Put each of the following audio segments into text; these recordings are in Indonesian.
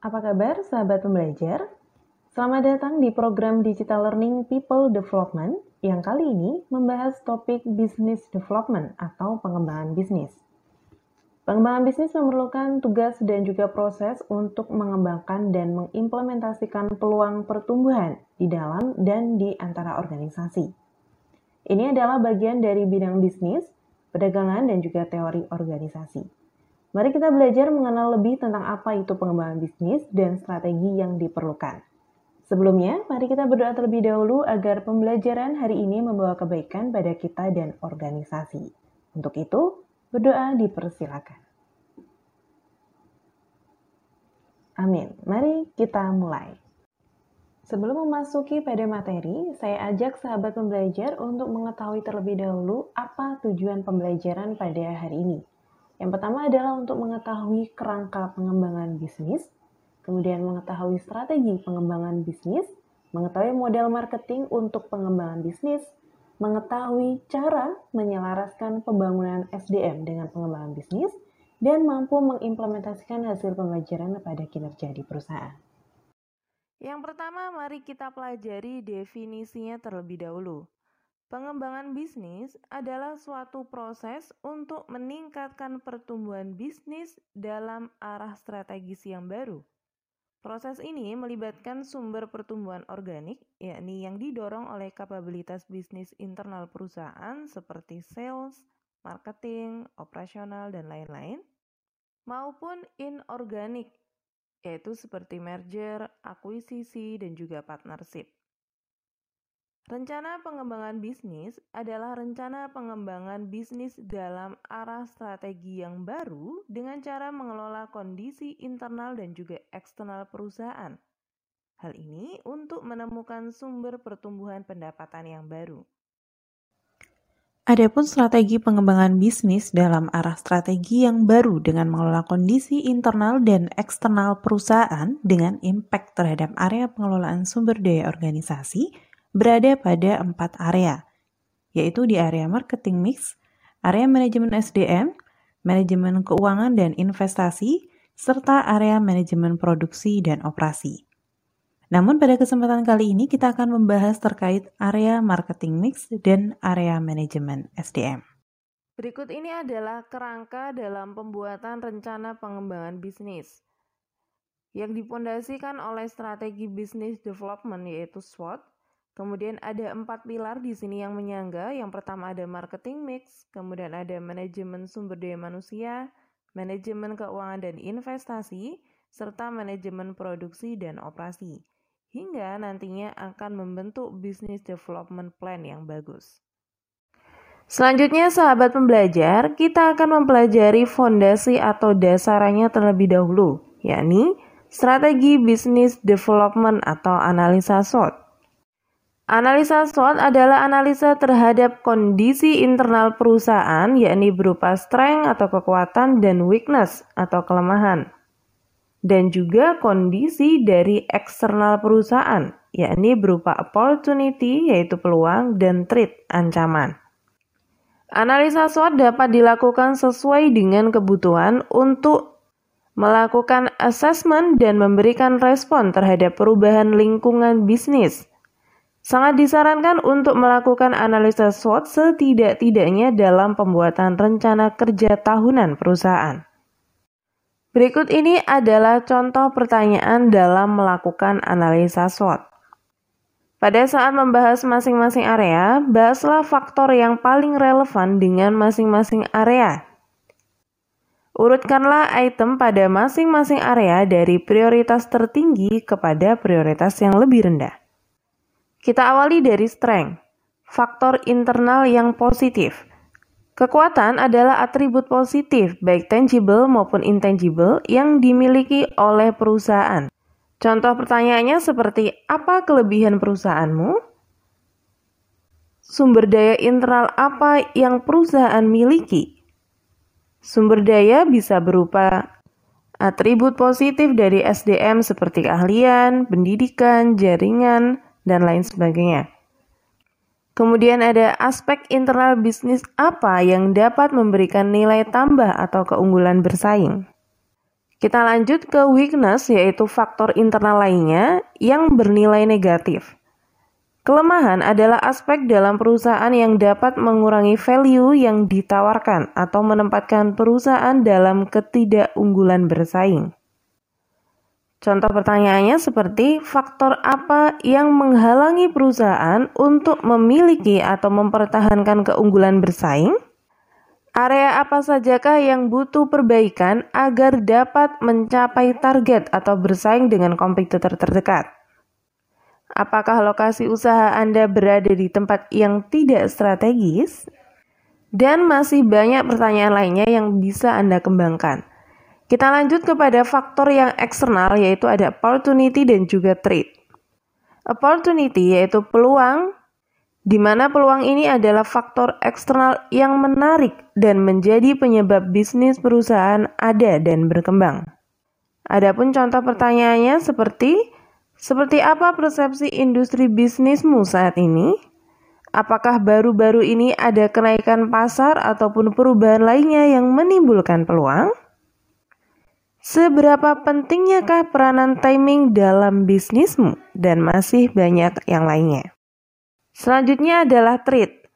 Apa kabar sahabat pembelajar? Selamat datang di program Digital Learning People Development yang kali ini membahas topik Business Development atau pengembangan bisnis. Pengembangan bisnis memerlukan tugas dan juga proses untuk mengembangkan dan mengimplementasikan peluang pertumbuhan di dalam dan di antara organisasi. Ini adalah bagian dari bidang bisnis, perdagangan, dan juga teori organisasi. Mari kita belajar mengenal lebih tentang apa itu pengembangan bisnis dan strategi yang diperlukan. Sebelumnya, mari kita berdoa terlebih dahulu agar pembelajaran hari ini membawa kebaikan pada kita dan organisasi. Untuk itu, berdoa dipersilakan. Amin. Mari kita mulai. Sebelum memasuki pada materi, saya ajak sahabat pembelajar untuk mengetahui terlebih dahulu apa tujuan pembelajaran pada hari ini. Yang pertama adalah untuk mengetahui kerangka pengembangan bisnis, kemudian mengetahui strategi pengembangan bisnis, mengetahui model marketing untuk pengembangan bisnis, mengetahui cara menyelaraskan pembangunan SDM dengan pengembangan bisnis, dan mampu mengimplementasikan hasil pembelajaran pada kinerja di perusahaan. Yang pertama, mari kita pelajari definisinya terlebih dahulu. Pengembangan bisnis adalah suatu proses untuk meningkatkan pertumbuhan bisnis dalam arah strategis yang baru. Proses ini melibatkan sumber pertumbuhan organik, yakni yang didorong oleh kapabilitas bisnis internal perusahaan seperti sales, marketing, operasional, dan lain-lain, maupun inorganik, yaitu seperti merger, akuisisi, dan juga partnership. Rencana pengembangan bisnis adalah rencana pengembangan bisnis dalam arah strategi yang baru dengan cara mengelola kondisi internal dan juga eksternal perusahaan. Hal ini untuk menemukan sumber pertumbuhan pendapatan yang baru. Adapun strategi pengembangan bisnis dalam arah strategi yang baru dengan mengelola kondisi internal dan eksternal perusahaan dengan impact terhadap area pengelolaan sumber daya organisasi berada pada empat area, yaitu di area marketing mix, area manajemen SDM, manajemen keuangan dan investasi, serta area manajemen produksi dan operasi. Namun pada kesempatan kali ini kita akan membahas terkait area marketing mix dan area manajemen SDM. Berikut ini adalah kerangka dalam pembuatan rencana pengembangan bisnis yang dipondasikan oleh strategi bisnis development yaitu SWOT Kemudian ada empat pilar di sini yang menyangga. Yang pertama ada marketing mix, kemudian ada manajemen sumber daya manusia, manajemen keuangan dan investasi, serta manajemen produksi dan operasi. Hingga nantinya akan membentuk business development plan yang bagus. Selanjutnya sahabat pembelajar, kita akan mempelajari fondasi atau dasarnya terlebih dahulu, yakni strategi business development atau analisa SWOT. Analisa SWOT adalah analisa terhadap kondisi internal perusahaan, yakni berupa strength atau kekuatan dan weakness atau kelemahan. Dan juga kondisi dari eksternal perusahaan, yakni berupa opportunity, yaitu peluang, dan threat, ancaman. Analisa SWOT dapat dilakukan sesuai dengan kebutuhan untuk melakukan assessment dan memberikan respon terhadap perubahan lingkungan bisnis Sangat disarankan untuk melakukan analisa SWOT setidak-tidaknya dalam pembuatan rencana kerja tahunan perusahaan. Berikut ini adalah contoh pertanyaan dalam melakukan analisa SWOT. Pada saat membahas masing-masing area, bahaslah faktor yang paling relevan dengan masing-masing area. Urutkanlah item pada masing-masing area dari prioritas tertinggi kepada prioritas yang lebih rendah. Kita awali dari strength, faktor internal yang positif. Kekuatan adalah atribut positif, baik tangible maupun intangible, yang dimiliki oleh perusahaan. Contoh pertanyaannya seperti, apa kelebihan perusahaanmu? Sumber daya internal apa yang perusahaan miliki? Sumber daya bisa berupa atribut positif dari SDM seperti keahlian, pendidikan, jaringan, dan lain sebagainya. Kemudian ada aspek internal bisnis apa yang dapat memberikan nilai tambah atau keunggulan bersaing. Kita lanjut ke weakness, yaitu faktor internal lainnya yang bernilai negatif. Kelemahan adalah aspek dalam perusahaan yang dapat mengurangi value yang ditawarkan atau menempatkan perusahaan dalam ketidakunggulan bersaing. Contoh pertanyaannya seperti faktor apa yang menghalangi perusahaan untuk memiliki atau mempertahankan keunggulan bersaing? Area apa sajakah yang butuh perbaikan agar dapat mencapai target atau bersaing dengan kompetitor terdekat? Apakah lokasi usaha Anda berada di tempat yang tidak strategis? Dan masih banyak pertanyaan lainnya yang bisa Anda kembangkan. Kita lanjut kepada faktor yang eksternal yaitu ada opportunity dan juga trade. Opportunity yaitu peluang di mana peluang ini adalah faktor eksternal yang menarik dan menjadi penyebab bisnis perusahaan ada dan berkembang. Adapun contoh pertanyaannya seperti seperti apa persepsi industri bisnismu saat ini? Apakah baru-baru ini ada kenaikan pasar ataupun perubahan lainnya yang menimbulkan peluang? Seberapa pentingyakah peranan timing dalam bisnismu dan masih banyak yang lainnya. Selanjutnya adalah trade.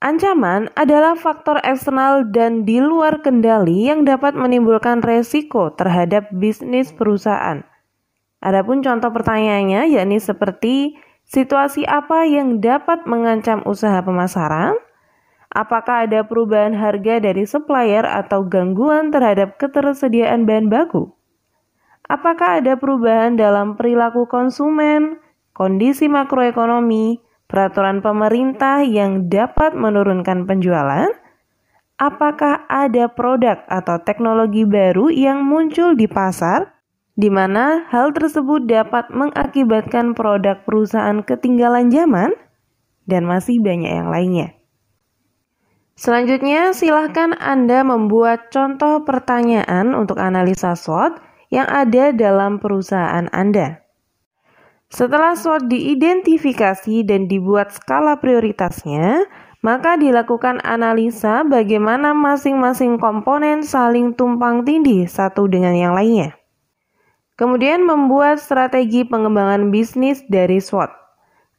Ancaman adalah faktor eksternal dan di luar kendali yang dapat menimbulkan resiko terhadap bisnis perusahaan. Adapun contoh pertanyaannya yakni seperti situasi apa yang dapat mengancam usaha pemasaran, Apakah ada perubahan harga dari supplier atau gangguan terhadap ketersediaan bahan baku? Apakah ada perubahan dalam perilaku konsumen, kondisi makroekonomi, peraturan pemerintah yang dapat menurunkan penjualan? Apakah ada produk atau teknologi baru yang muncul di pasar di mana hal tersebut dapat mengakibatkan produk perusahaan ketinggalan zaman? Dan masih banyak yang lainnya. Selanjutnya, silahkan Anda membuat contoh pertanyaan untuk analisa SWOT yang ada dalam perusahaan Anda. Setelah SWOT diidentifikasi dan dibuat skala prioritasnya, maka dilakukan analisa bagaimana masing-masing komponen saling tumpang tindih satu dengan yang lainnya. Kemudian membuat strategi pengembangan bisnis dari SWOT.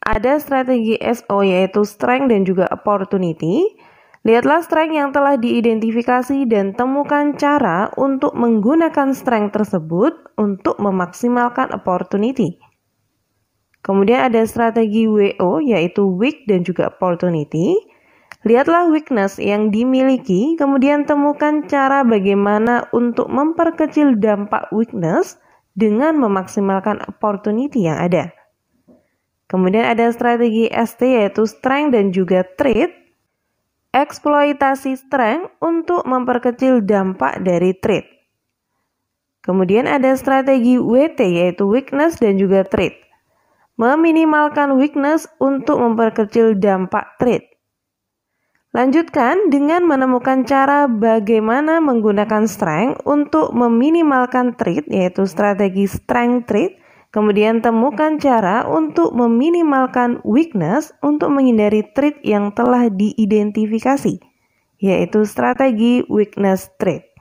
Ada strategi SO yaitu strength dan juga opportunity, Lihatlah strength yang telah diidentifikasi dan temukan cara untuk menggunakan strength tersebut untuk memaksimalkan opportunity. Kemudian ada strategi WO yaitu weak dan juga opportunity. Lihatlah weakness yang dimiliki, kemudian temukan cara bagaimana untuk memperkecil dampak weakness dengan memaksimalkan opportunity yang ada. Kemudian ada strategi ST yaitu strength dan juga trade eksploitasi strength untuk memperkecil dampak dari trade. Kemudian ada strategi WT yaitu weakness dan juga trade. Meminimalkan weakness untuk memperkecil dampak trade. Lanjutkan dengan menemukan cara bagaimana menggunakan strength untuk meminimalkan trade yaitu strategi strength trade Kemudian temukan cara untuk meminimalkan weakness untuk menghindari trait yang telah diidentifikasi, yaitu strategi weakness trait.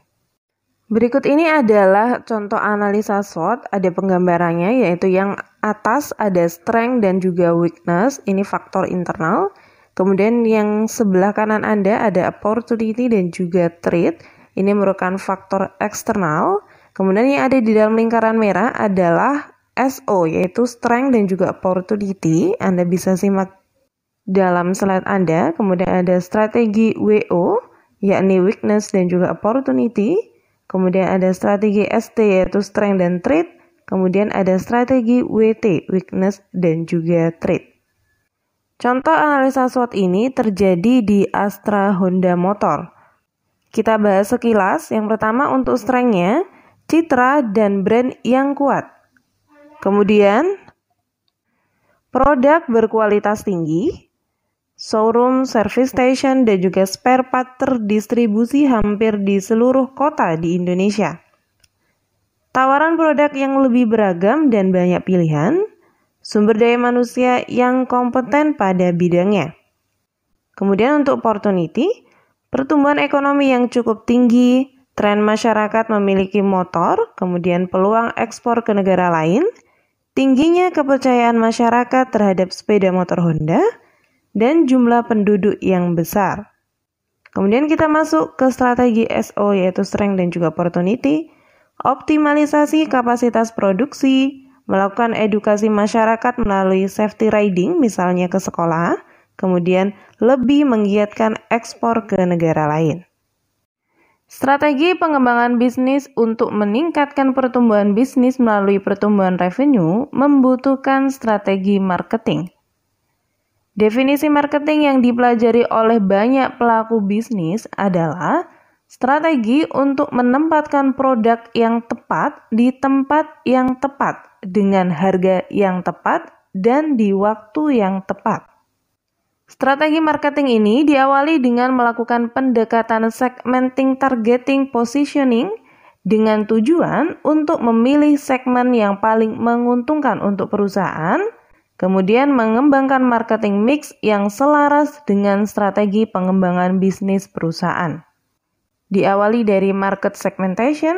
Berikut ini adalah contoh analisa SWOT, ada penggambarannya yaitu yang atas ada strength dan juga weakness, ini faktor internal. Kemudian yang sebelah kanan Anda ada opportunity dan juga trait, ini merupakan faktor eksternal. Kemudian yang ada di dalam lingkaran merah adalah SO yaitu strength dan juga opportunity. Anda bisa simak dalam slide Anda. Kemudian ada strategi WO yakni weakness dan juga opportunity. Kemudian ada strategi ST yaitu strength dan trait. Kemudian ada strategi WT weakness dan juga trait. Contoh analisa SWOT ini terjadi di Astra Honda Motor. Kita bahas sekilas. Yang pertama untuk strength-nya, citra dan brand yang kuat. Kemudian, produk berkualitas tinggi, showroom, service station, dan juga spare part terdistribusi hampir di seluruh kota di Indonesia. Tawaran produk yang lebih beragam dan banyak pilihan, sumber daya manusia yang kompeten pada bidangnya. Kemudian untuk opportunity, pertumbuhan ekonomi yang cukup tinggi, tren masyarakat memiliki motor, kemudian peluang ekspor ke negara lain, tingginya kepercayaan masyarakat terhadap sepeda motor Honda, dan jumlah penduduk yang besar. Kemudian kita masuk ke strategi SO yaitu strength dan juga opportunity, optimalisasi kapasitas produksi, melakukan edukasi masyarakat melalui safety riding misalnya ke sekolah, kemudian lebih menggiatkan ekspor ke negara lain. Strategi pengembangan bisnis untuk meningkatkan pertumbuhan bisnis melalui pertumbuhan revenue membutuhkan strategi marketing. Definisi marketing yang dipelajari oleh banyak pelaku bisnis adalah strategi untuk menempatkan produk yang tepat di tempat yang tepat dengan harga yang tepat dan di waktu yang tepat. Strategi marketing ini diawali dengan melakukan pendekatan segmenting targeting positioning dengan tujuan untuk memilih segmen yang paling menguntungkan untuk perusahaan, kemudian mengembangkan marketing mix yang selaras dengan strategi pengembangan bisnis perusahaan. Diawali dari market segmentation,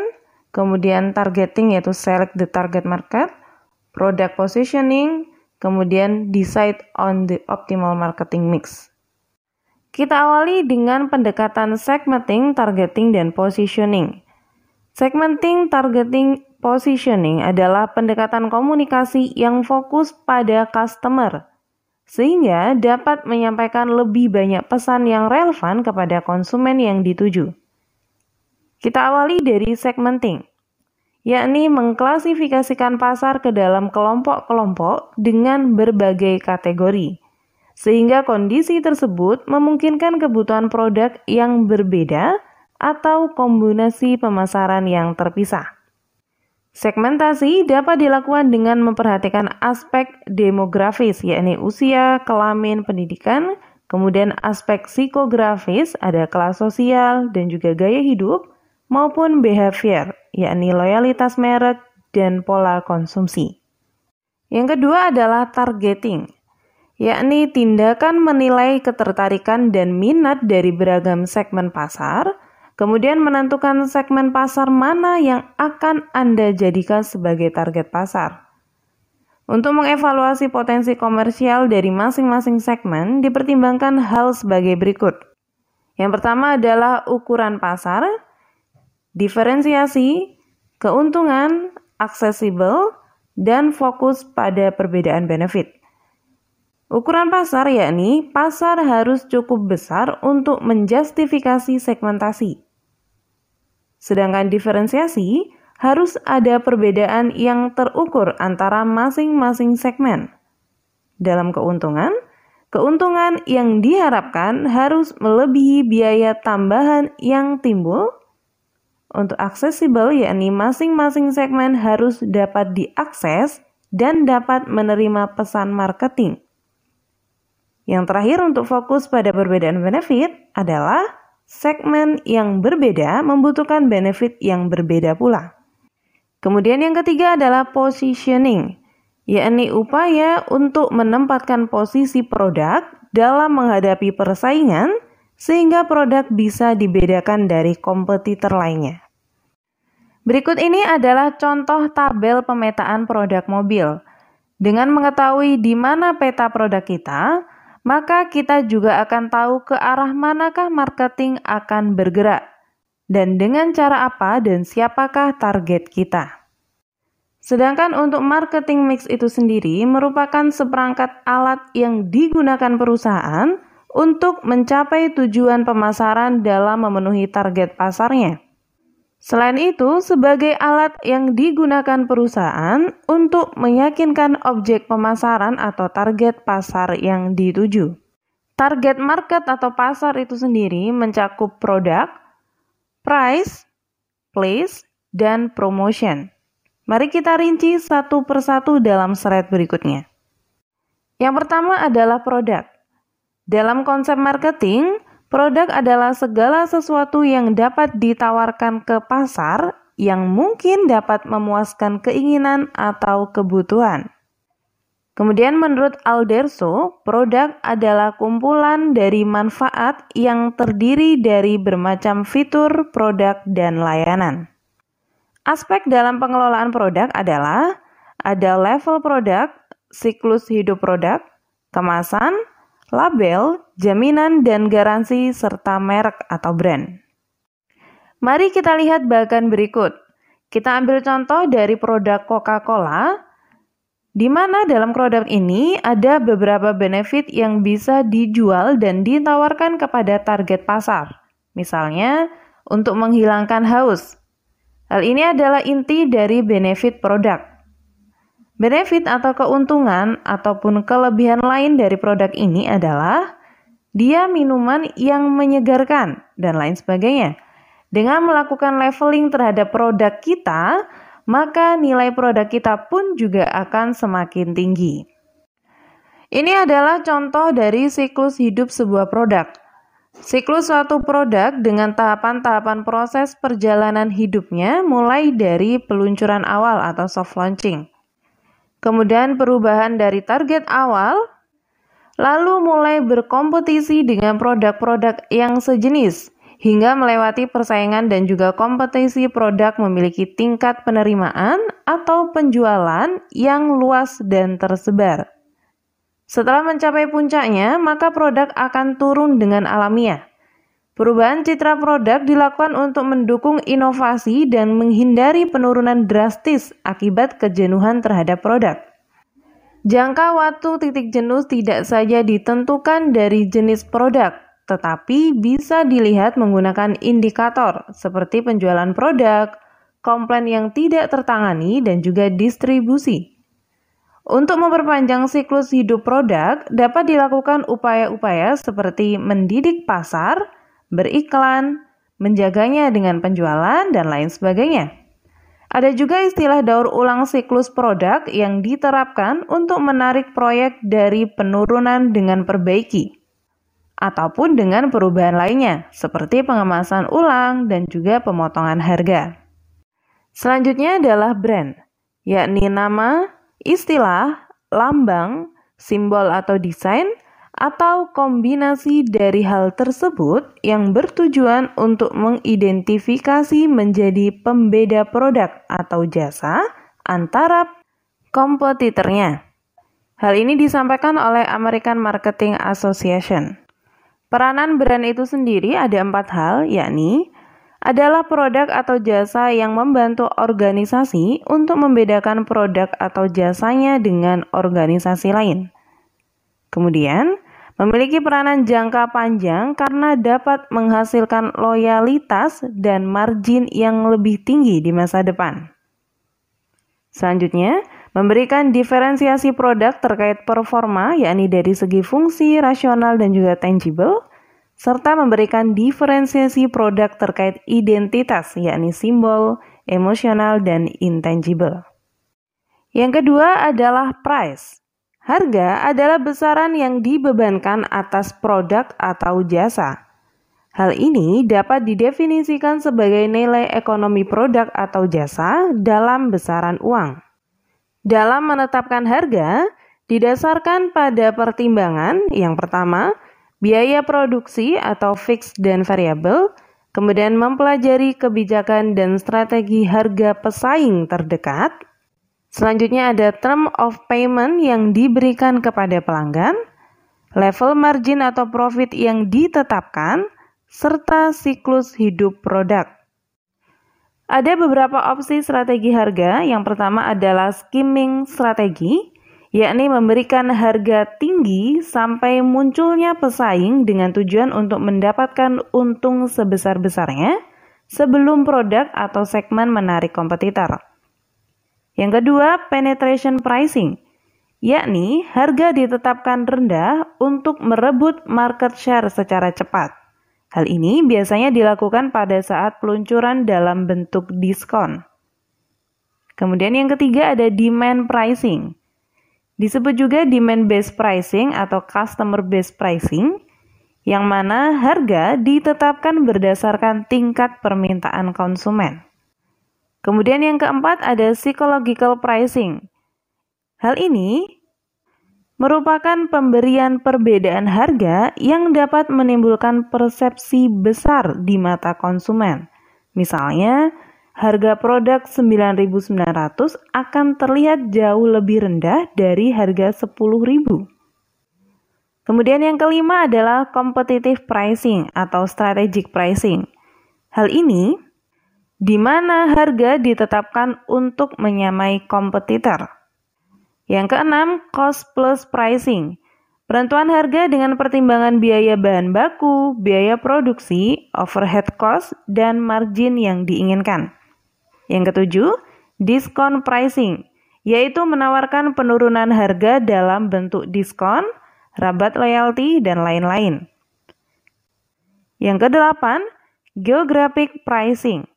kemudian targeting yaitu select the target market, product positioning, kemudian decide on the optimal marketing mix. Kita awali dengan pendekatan segmenting, targeting, dan positioning. Segmenting, targeting, positioning adalah pendekatan komunikasi yang fokus pada customer, sehingga dapat menyampaikan lebih banyak pesan yang relevan kepada konsumen yang dituju. Kita awali dari segmenting yakni mengklasifikasikan pasar ke dalam kelompok-kelompok dengan berbagai kategori, sehingga kondisi tersebut memungkinkan kebutuhan produk yang berbeda atau kombinasi pemasaran yang terpisah. Segmentasi dapat dilakukan dengan memperhatikan aspek demografis, yakni usia, kelamin, pendidikan, kemudian aspek psikografis, ada kelas sosial, dan juga gaya hidup, maupun behavior, yakni loyalitas merek dan pola konsumsi. Yang kedua adalah targeting, yakni tindakan menilai ketertarikan dan minat dari beragam segmen pasar, kemudian menentukan segmen pasar mana yang akan Anda jadikan sebagai target pasar. Untuk mengevaluasi potensi komersial dari masing-masing segmen, dipertimbangkan hal sebagai berikut. Yang pertama adalah ukuran pasar, diferensiasi, keuntungan, aksesibel, dan fokus pada perbedaan benefit. Ukuran pasar yakni pasar harus cukup besar untuk menjustifikasi segmentasi. Sedangkan diferensiasi harus ada perbedaan yang terukur antara masing-masing segmen. Dalam keuntungan, keuntungan yang diharapkan harus melebihi biaya tambahan yang timbul untuk aksesibel, yakni masing-masing segmen harus dapat diakses dan dapat menerima pesan marketing. Yang terakhir untuk fokus pada perbedaan benefit adalah segmen yang berbeda membutuhkan benefit yang berbeda pula. Kemudian yang ketiga adalah positioning, yakni upaya untuk menempatkan posisi produk dalam menghadapi persaingan sehingga produk bisa dibedakan dari kompetitor lainnya. Berikut ini adalah contoh tabel pemetaan produk mobil. Dengan mengetahui di mana peta produk kita, maka kita juga akan tahu ke arah manakah marketing akan bergerak dan dengan cara apa dan siapakah target kita. Sedangkan untuk marketing mix itu sendiri merupakan seperangkat alat yang digunakan perusahaan untuk mencapai tujuan pemasaran dalam memenuhi target pasarnya. Selain itu, sebagai alat yang digunakan perusahaan untuk meyakinkan objek pemasaran atau target pasar yang dituju. Target market atau pasar itu sendiri mencakup produk, price, place, dan promotion. Mari kita rinci satu persatu dalam slide berikutnya. Yang pertama adalah produk. Dalam konsep marketing, Produk adalah segala sesuatu yang dapat ditawarkan ke pasar yang mungkin dapat memuaskan keinginan atau kebutuhan. Kemudian menurut Alderso, produk adalah kumpulan dari manfaat yang terdiri dari bermacam fitur, produk, dan layanan. Aspek dalam pengelolaan produk adalah ada level produk, siklus hidup produk, kemasan, label, jaminan dan garansi, serta merek atau brand. Mari kita lihat bagian berikut. Kita ambil contoh dari produk Coca-Cola di mana dalam produk ini ada beberapa benefit yang bisa dijual dan ditawarkan kepada target pasar. Misalnya, untuk menghilangkan haus. Hal ini adalah inti dari benefit produk. Benefit atau keuntungan ataupun kelebihan lain dari produk ini adalah dia minuman yang menyegarkan dan lain sebagainya. Dengan melakukan leveling terhadap produk kita, maka nilai produk kita pun juga akan semakin tinggi. Ini adalah contoh dari siklus hidup sebuah produk. Siklus suatu produk dengan tahapan-tahapan proses perjalanan hidupnya mulai dari peluncuran awal atau soft launching. Kemudian perubahan dari target awal, lalu mulai berkompetisi dengan produk-produk yang sejenis hingga melewati persaingan dan juga kompetisi produk memiliki tingkat penerimaan atau penjualan yang luas dan tersebar. Setelah mencapai puncaknya, maka produk akan turun dengan alamiah. Perubahan citra produk dilakukan untuk mendukung inovasi dan menghindari penurunan drastis akibat kejenuhan terhadap produk. Jangka waktu titik jenuh tidak saja ditentukan dari jenis produk, tetapi bisa dilihat menggunakan indikator seperti penjualan produk, komplain yang tidak tertangani, dan juga distribusi. Untuk memperpanjang siklus hidup produk, dapat dilakukan upaya-upaya seperti mendidik pasar, beriklan, menjaganya dengan penjualan, dan lain sebagainya. Ada juga istilah daur ulang siklus produk yang diterapkan untuk menarik proyek dari penurunan dengan perbaiki ataupun dengan perubahan lainnya, seperti pengemasan ulang dan juga pemotongan harga. Selanjutnya adalah brand, yakni nama, istilah, lambang, simbol atau desain, atau kombinasi dari hal tersebut yang bertujuan untuk mengidentifikasi menjadi pembeda produk atau jasa antara kompetitornya. Hal ini disampaikan oleh American Marketing Association. Peranan brand itu sendiri ada empat hal, yakni adalah produk atau jasa yang membantu organisasi untuk membedakan produk atau jasanya dengan organisasi lain. Kemudian, memiliki peranan jangka panjang karena dapat menghasilkan loyalitas dan margin yang lebih tinggi di masa depan. Selanjutnya, memberikan diferensiasi produk terkait performa, yakni dari segi fungsi, rasional, dan juga tangible, serta memberikan diferensiasi produk terkait identitas, yakni simbol, emosional, dan intangible. Yang kedua adalah price. Harga adalah besaran yang dibebankan atas produk atau jasa. Hal ini dapat didefinisikan sebagai nilai ekonomi produk atau jasa dalam besaran uang. Dalam menetapkan harga, didasarkan pada pertimbangan yang pertama, biaya produksi atau fix dan variabel, kemudian mempelajari kebijakan dan strategi harga pesaing terdekat. Selanjutnya ada term of payment yang diberikan kepada pelanggan, level margin atau profit yang ditetapkan, serta siklus hidup produk. Ada beberapa opsi strategi harga. Yang pertama adalah skimming strategi, yakni memberikan harga tinggi sampai munculnya pesaing dengan tujuan untuk mendapatkan untung sebesar-besarnya sebelum produk atau segmen menarik kompetitor. Yang kedua, penetration pricing, yakni harga ditetapkan rendah untuk merebut market share secara cepat. Hal ini biasanya dilakukan pada saat peluncuran dalam bentuk diskon. Kemudian yang ketiga ada demand pricing. Disebut juga demand based pricing atau customer based pricing yang mana harga ditetapkan berdasarkan tingkat permintaan konsumen. Kemudian yang keempat ada psychological pricing. Hal ini merupakan pemberian perbedaan harga yang dapat menimbulkan persepsi besar di mata konsumen. Misalnya, harga produk 9.900 akan terlihat jauh lebih rendah dari harga 10.000. Kemudian yang kelima adalah competitive pricing atau strategic pricing. Hal ini di mana harga ditetapkan untuk menyamai kompetitor. Yang keenam, cost plus pricing. Penentuan harga dengan pertimbangan biaya bahan baku, biaya produksi, overhead cost, dan margin yang diinginkan. Yang ketujuh, diskon pricing, yaitu menawarkan penurunan harga dalam bentuk diskon, rabat loyalty, dan lain-lain. Yang kedelapan, geographic pricing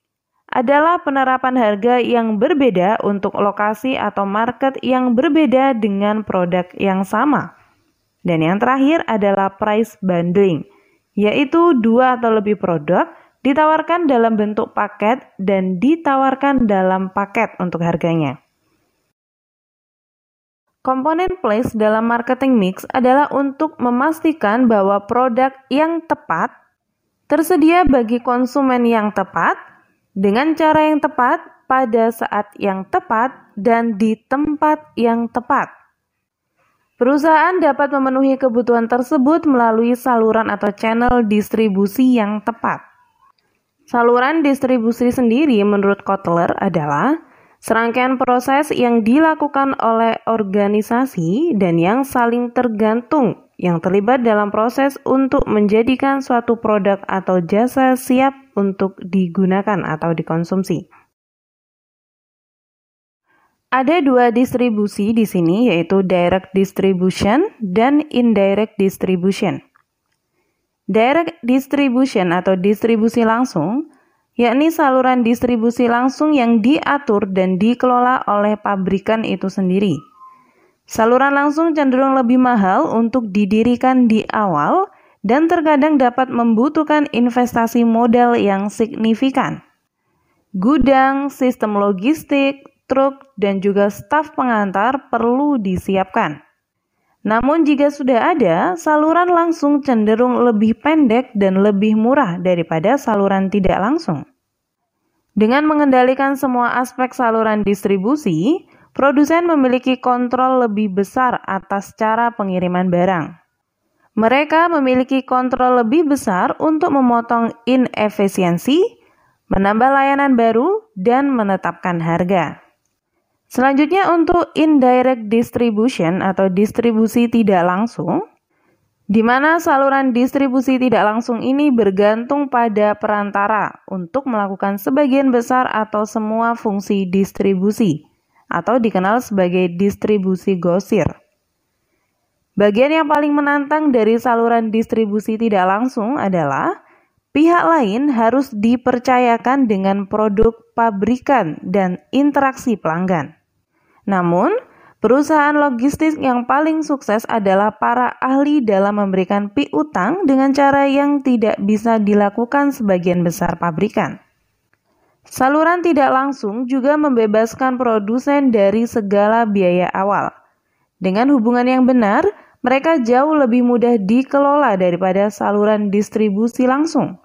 adalah penerapan harga yang berbeda untuk lokasi atau market yang berbeda dengan produk yang sama. Dan yang terakhir adalah price bundling, yaitu dua atau lebih produk ditawarkan dalam bentuk paket dan ditawarkan dalam paket untuk harganya. Komponen place dalam marketing mix adalah untuk memastikan bahwa produk yang tepat tersedia bagi konsumen yang tepat dengan cara yang tepat, pada saat yang tepat, dan di tempat yang tepat. Perusahaan dapat memenuhi kebutuhan tersebut melalui saluran atau channel distribusi yang tepat. Saluran distribusi sendiri menurut Kotler adalah serangkaian proses yang dilakukan oleh organisasi dan yang saling tergantung yang terlibat dalam proses untuk menjadikan suatu produk atau jasa siap untuk digunakan atau dikonsumsi. Ada dua distribusi di sini yaitu direct distribution dan indirect distribution. Direct distribution atau distribusi langsung yakni saluran distribusi langsung yang diatur dan dikelola oleh pabrikan itu sendiri Saluran langsung cenderung lebih mahal untuk didirikan di awal dan terkadang dapat membutuhkan investasi modal yang signifikan. Gudang, sistem logistik, truk, dan juga staf pengantar perlu disiapkan. Namun jika sudah ada, saluran langsung cenderung lebih pendek dan lebih murah daripada saluran tidak langsung. Dengan mengendalikan semua aspek saluran distribusi, produsen memiliki kontrol lebih besar atas cara pengiriman barang. Mereka memiliki kontrol lebih besar untuk memotong inefisiensi, menambah layanan baru, dan menetapkan harga. Selanjutnya untuk indirect distribution atau distribusi tidak langsung, di mana saluran distribusi tidak langsung ini bergantung pada perantara untuk melakukan sebagian besar atau semua fungsi distribusi atau dikenal sebagai distribusi gosir. Bagian yang paling menantang dari saluran distribusi tidak langsung adalah pihak lain harus dipercayakan dengan produk pabrikan dan interaksi pelanggan. Namun, perusahaan logistik yang paling sukses adalah para ahli dalam memberikan piutang dengan cara yang tidak bisa dilakukan sebagian besar pabrikan. Saluran tidak langsung juga membebaskan produsen dari segala biaya awal. Dengan hubungan yang benar, mereka jauh lebih mudah dikelola daripada saluran distribusi langsung.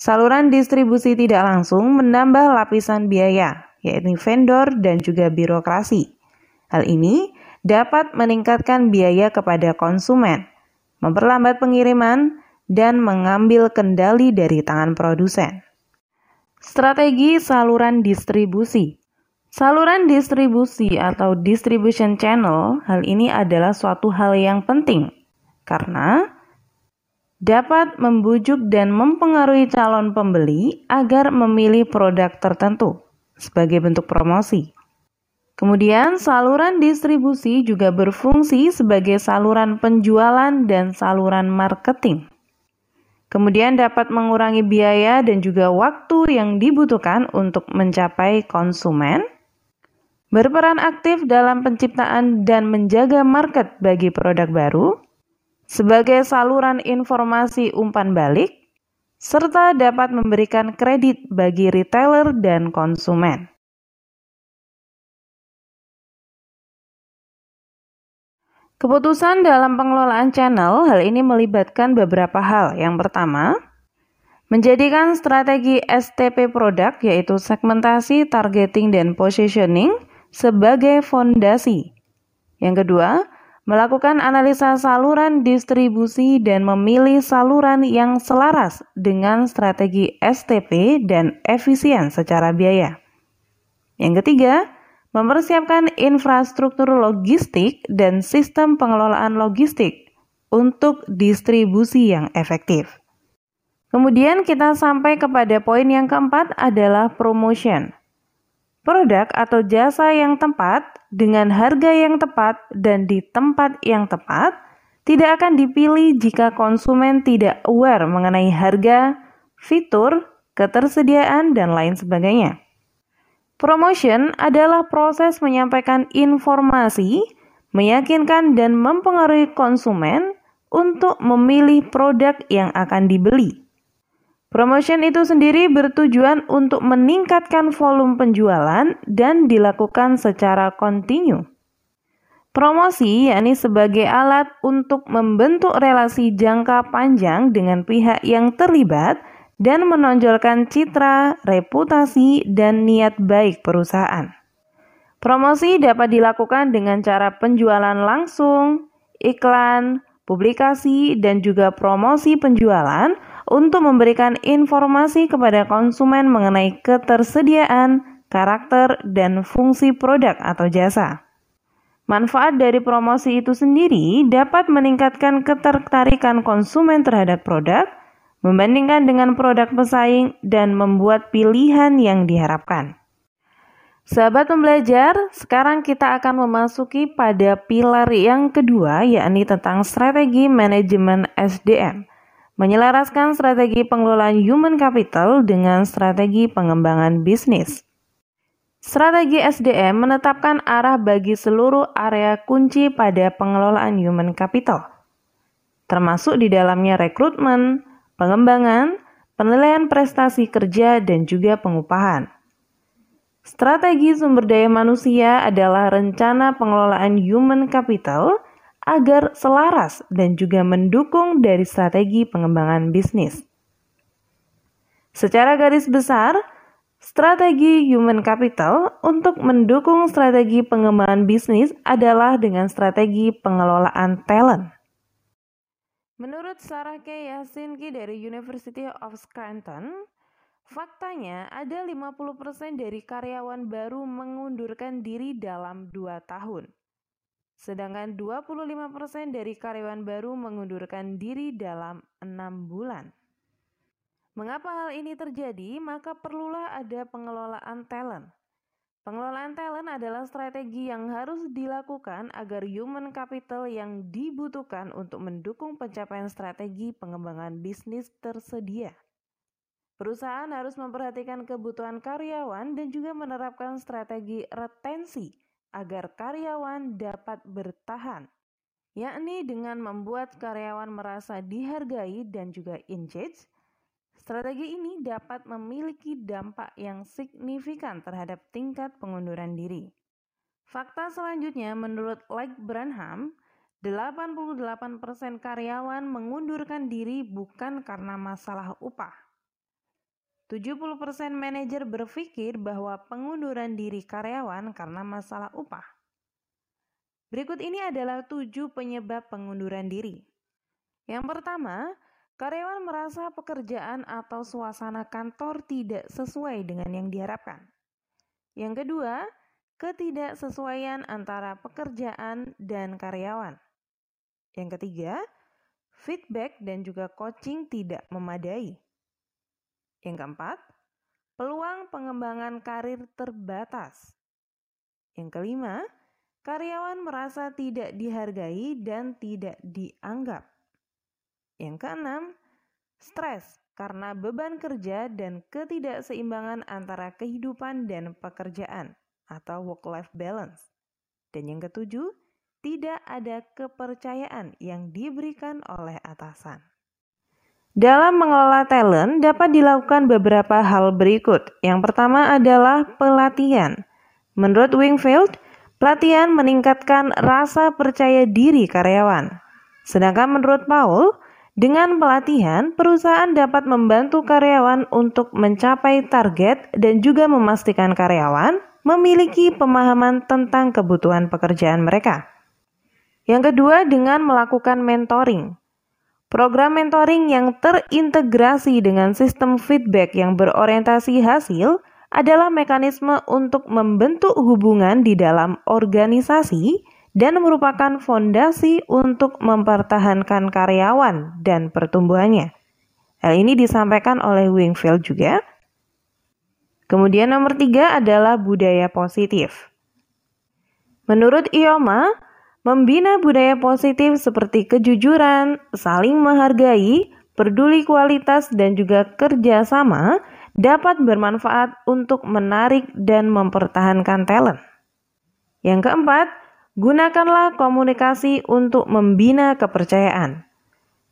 Saluran distribusi tidak langsung menambah lapisan biaya, yaitu vendor dan juga birokrasi. Hal ini dapat meningkatkan biaya kepada konsumen, memperlambat pengiriman, dan mengambil kendali dari tangan produsen. Strategi saluran distribusi. Saluran distribusi atau distribution channel hal ini adalah suatu hal yang penting karena dapat membujuk dan mempengaruhi calon pembeli agar memilih produk tertentu sebagai bentuk promosi. Kemudian, saluran distribusi juga berfungsi sebagai saluran penjualan dan saluran marketing. Kemudian dapat mengurangi biaya dan juga waktu yang dibutuhkan untuk mencapai konsumen. Berperan aktif dalam penciptaan dan menjaga market bagi produk baru sebagai saluran informasi umpan balik serta dapat memberikan kredit bagi retailer dan konsumen. Keputusan dalam pengelolaan channel hal ini melibatkan beberapa hal. Yang pertama, menjadikan strategi STP produk yaitu segmentasi, targeting, dan positioning sebagai fondasi. Yang kedua, melakukan analisa saluran distribusi dan memilih saluran yang selaras dengan strategi STP dan efisien secara biaya. Yang ketiga, mempersiapkan infrastruktur logistik dan sistem pengelolaan logistik untuk distribusi yang efektif. Kemudian kita sampai kepada poin yang keempat adalah promotion. Produk atau jasa yang tepat dengan harga yang tepat dan di tempat yang tepat tidak akan dipilih jika konsumen tidak aware mengenai harga, fitur, ketersediaan, dan lain sebagainya. Promotion adalah proses menyampaikan informasi, meyakinkan dan mempengaruhi konsumen untuk memilih produk yang akan dibeli. Promotion itu sendiri bertujuan untuk meningkatkan volume penjualan dan dilakukan secara kontinu. Promosi yakni sebagai alat untuk membentuk relasi jangka panjang dengan pihak yang terlibat dan menonjolkan citra, reputasi, dan niat baik perusahaan. Promosi dapat dilakukan dengan cara penjualan langsung, iklan, publikasi, dan juga promosi penjualan untuk memberikan informasi kepada konsumen mengenai ketersediaan, karakter, dan fungsi produk atau jasa. Manfaat dari promosi itu sendiri dapat meningkatkan ketertarikan konsumen terhadap produk, membandingkan dengan produk pesaing, dan membuat pilihan yang diharapkan. Sahabat pembelajar, sekarang kita akan memasuki pada pilar yang kedua, yakni tentang strategi manajemen SDM. Menyelaraskan strategi pengelolaan human capital dengan strategi pengembangan bisnis. Strategi SDM menetapkan arah bagi seluruh area kunci pada pengelolaan human capital, termasuk di dalamnya rekrutmen, pengembangan, penilaian prestasi kerja, dan juga pengupahan. Strategi sumber daya manusia adalah rencana pengelolaan human capital agar selaras dan juga mendukung dari strategi pengembangan bisnis. Secara garis besar, strategi human capital untuk mendukung strategi pengembangan bisnis adalah dengan strategi pengelolaan talent. Menurut Sarah K. Yasinki dari University of Scranton, faktanya ada 50% dari karyawan baru mengundurkan diri dalam 2 tahun. Sedangkan 25% dari karyawan baru mengundurkan diri dalam 6 bulan. Mengapa hal ini terjadi? Maka perlulah ada pengelolaan talent. Pengelolaan talent adalah strategi yang harus dilakukan agar human capital yang dibutuhkan untuk mendukung pencapaian strategi pengembangan bisnis tersedia. Perusahaan harus memperhatikan kebutuhan karyawan dan juga menerapkan strategi retensi agar karyawan dapat bertahan, yakni dengan membuat karyawan merasa dihargai dan juga engaged Strategi ini dapat memiliki dampak yang signifikan terhadap tingkat pengunduran diri. Fakta selanjutnya menurut Lake Branham, 88% karyawan mengundurkan diri bukan karena masalah upah. 70% manajer berpikir bahwa pengunduran diri karyawan karena masalah upah. Berikut ini adalah tujuh penyebab pengunduran diri. Yang pertama, Karyawan merasa pekerjaan atau suasana kantor tidak sesuai dengan yang diharapkan. Yang kedua, ketidaksesuaian antara pekerjaan dan karyawan. Yang ketiga, feedback dan juga coaching tidak memadai. Yang keempat, peluang pengembangan karir terbatas. Yang kelima, karyawan merasa tidak dihargai dan tidak dianggap. Yang keenam, stres karena beban kerja dan ketidakseimbangan antara kehidupan dan pekerjaan atau work-life balance. Dan yang ketujuh, tidak ada kepercayaan yang diberikan oleh atasan. Dalam mengelola talent dapat dilakukan beberapa hal berikut. Yang pertama adalah pelatihan. Menurut Wingfield, pelatihan meningkatkan rasa percaya diri karyawan. Sedangkan menurut Paul, dengan pelatihan, perusahaan dapat membantu karyawan untuk mencapai target dan juga memastikan karyawan memiliki pemahaman tentang kebutuhan pekerjaan mereka. Yang kedua, dengan melakukan mentoring. Program mentoring yang terintegrasi dengan sistem feedback yang berorientasi hasil adalah mekanisme untuk membentuk hubungan di dalam organisasi dan merupakan fondasi untuk mempertahankan karyawan dan pertumbuhannya. Hal ini disampaikan oleh Wingfield juga. Kemudian nomor tiga adalah budaya positif. Menurut Ioma, membina budaya positif seperti kejujuran, saling menghargai, peduli kualitas, dan juga kerjasama dapat bermanfaat untuk menarik dan mempertahankan talent. Yang keempat, gunakanlah komunikasi untuk membina kepercayaan.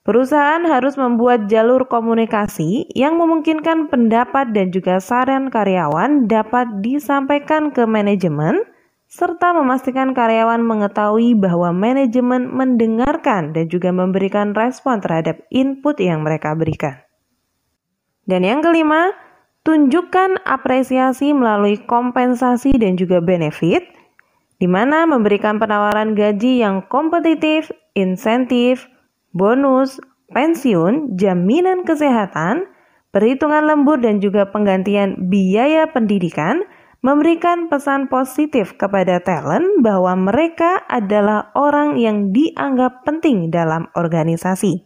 Perusahaan harus membuat jalur komunikasi yang memungkinkan pendapat dan juga saran karyawan dapat disampaikan ke manajemen, serta memastikan karyawan mengetahui bahwa manajemen mendengarkan dan juga memberikan respon terhadap input yang mereka berikan. Dan yang kelima, tunjukkan apresiasi melalui kompensasi dan juga benefit, di mana memberikan penawaran gaji yang kompetitif, insentif, bonus, pensiun, jaminan kesehatan, perhitungan lembur dan juga penggantian biaya pendidikan memberikan pesan positif kepada talent bahwa mereka adalah orang yang dianggap penting dalam organisasi.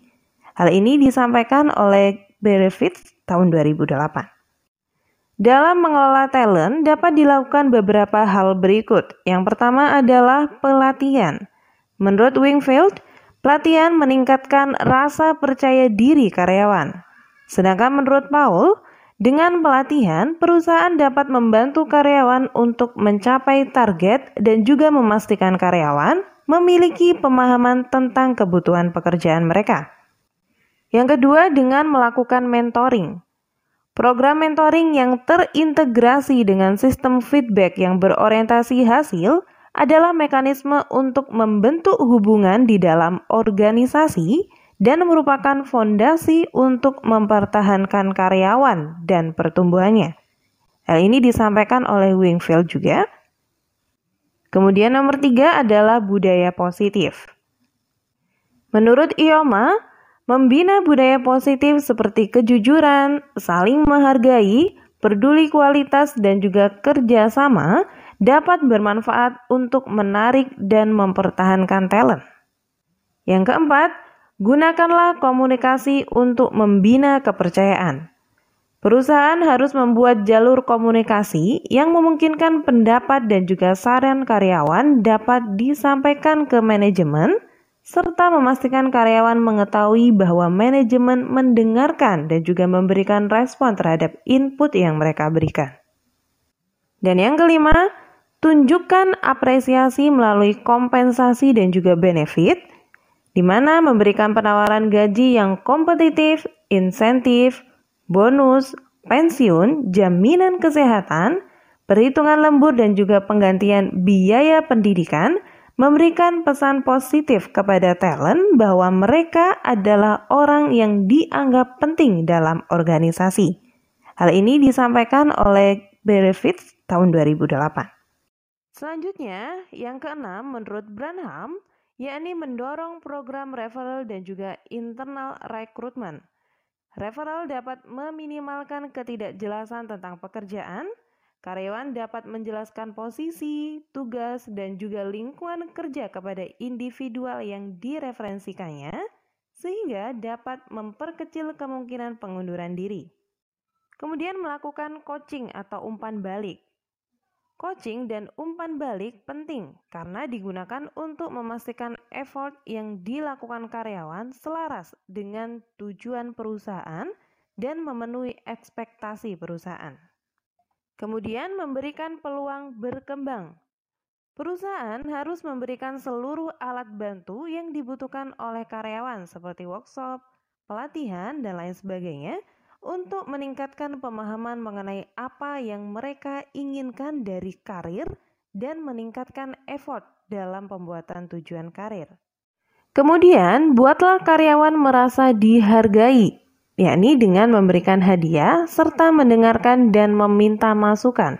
Hal ini disampaikan oleh Benefits tahun 2008. Dalam mengelola talent dapat dilakukan beberapa hal berikut. Yang pertama adalah pelatihan. Menurut Wingfield, pelatihan meningkatkan rasa percaya diri karyawan. Sedangkan menurut Paul, dengan pelatihan, perusahaan dapat membantu karyawan untuk mencapai target dan juga memastikan karyawan memiliki pemahaman tentang kebutuhan pekerjaan mereka. Yang kedua, dengan melakukan mentoring. Program mentoring yang terintegrasi dengan sistem feedback yang berorientasi hasil adalah mekanisme untuk membentuk hubungan di dalam organisasi dan merupakan fondasi untuk mempertahankan karyawan dan pertumbuhannya. Hal ini disampaikan oleh Wingfield juga. Kemudian nomor tiga adalah budaya positif. Menurut Ioma, Membina budaya positif seperti kejujuran, saling menghargai, peduli kualitas, dan juga kerjasama dapat bermanfaat untuk menarik dan mempertahankan talent. Yang keempat, gunakanlah komunikasi untuk membina kepercayaan. Perusahaan harus membuat jalur komunikasi yang memungkinkan pendapat dan juga saran karyawan dapat disampaikan ke manajemen serta memastikan karyawan mengetahui bahwa manajemen mendengarkan dan juga memberikan respon terhadap input yang mereka berikan. Dan yang kelima, tunjukkan apresiasi melalui kompensasi dan juga benefit, di mana memberikan penawaran gaji yang kompetitif, insentif, bonus, pensiun, jaminan kesehatan, perhitungan lembur dan juga penggantian biaya pendidikan – memberikan pesan positif kepada talent bahwa mereka adalah orang yang dianggap penting dalam organisasi. Hal ini disampaikan oleh Benefits tahun 2008. Selanjutnya, yang keenam menurut Branham, yakni mendorong program referral dan juga internal recruitment. Referral dapat meminimalkan ketidakjelasan tentang pekerjaan, Karyawan dapat menjelaskan posisi, tugas, dan juga lingkungan kerja kepada individual yang direferensikannya, sehingga dapat memperkecil kemungkinan pengunduran diri. Kemudian melakukan coaching atau umpan balik. Coaching dan umpan balik penting karena digunakan untuk memastikan effort yang dilakukan karyawan selaras dengan tujuan perusahaan dan memenuhi ekspektasi perusahaan. Kemudian memberikan peluang berkembang. Perusahaan harus memberikan seluruh alat bantu yang dibutuhkan oleh karyawan seperti workshop, pelatihan, dan lain sebagainya untuk meningkatkan pemahaman mengenai apa yang mereka inginkan dari karir dan meningkatkan effort dalam pembuatan tujuan karir. Kemudian, buatlah karyawan merasa dihargai, yakni dengan memberikan hadiah serta mendengarkan dan meminta masukan.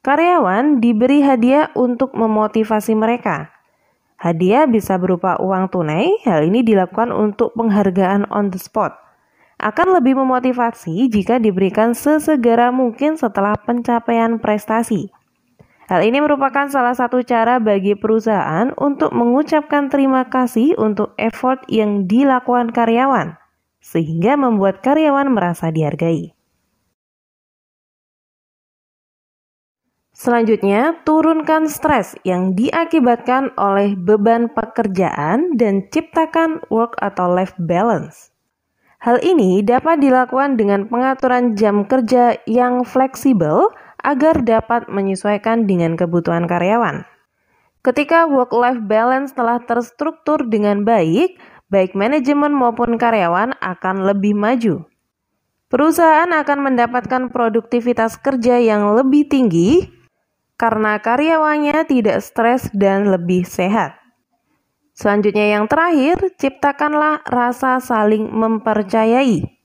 Karyawan diberi hadiah untuk memotivasi mereka. Hadiah bisa berupa uang tunai, hal ini dilakukan untuk penghargaan on the spot. Akan lebih memotivasi jika diberikan sesegera mungkin setelah pencapaian prestasi. Hal ini merupakan salah satu cara bagi perusahaan untuk mengucapkan terima kasih untuk effort yang dilakukan karyawan, sehingga membuat karyawan merasa dihargai. Selanjutnya, turunkan stres yang diakibatkan oleh beban pekerjaan dan ciptakan work atau life balance. Hal ini dapat dilakukan dengan pengaturan jam kerja yang fleksibel agar dapat menyesuaikan dengan kebutuhan karyawan. Ketika work-life balance telah terstruktur dengan baik, baik manajemen maupun karyawan akan lebih maju. Perusahaan akan mendapatkan produktivitas kerja yang lebih tinggi karena karyawannya tidak stres dan lebih sehat. Selanjutnya, yang terakhir, ciptakanlah rasa saling mempercayai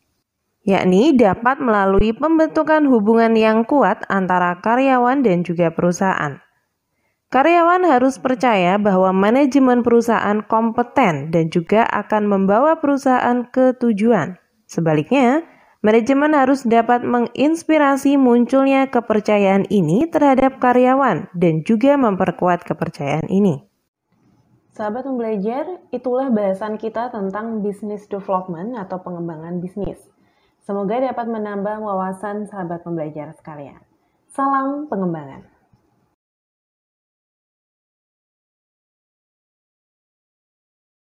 yakni dapat melalui pembentukan hubungan yang kuat antara karyawan dan juga perusahaan. Karyawan harus percaya bahwa manajemen perusahaan kompeten dan juga akan membawa perusahaan ke tujuan. Sebaliknya, manajemen harus dapat menginspirasi munculnya kepercayaan ini terhadap karyawan dan juga memperkuat kepercayaan ini. Sahabat pembelajar, itulah bahasan kita tentang business development atau pengembangan bisnis. Semoga dapat menambah wawasan sahabat pembelajar sekalian. Salam pengembangan.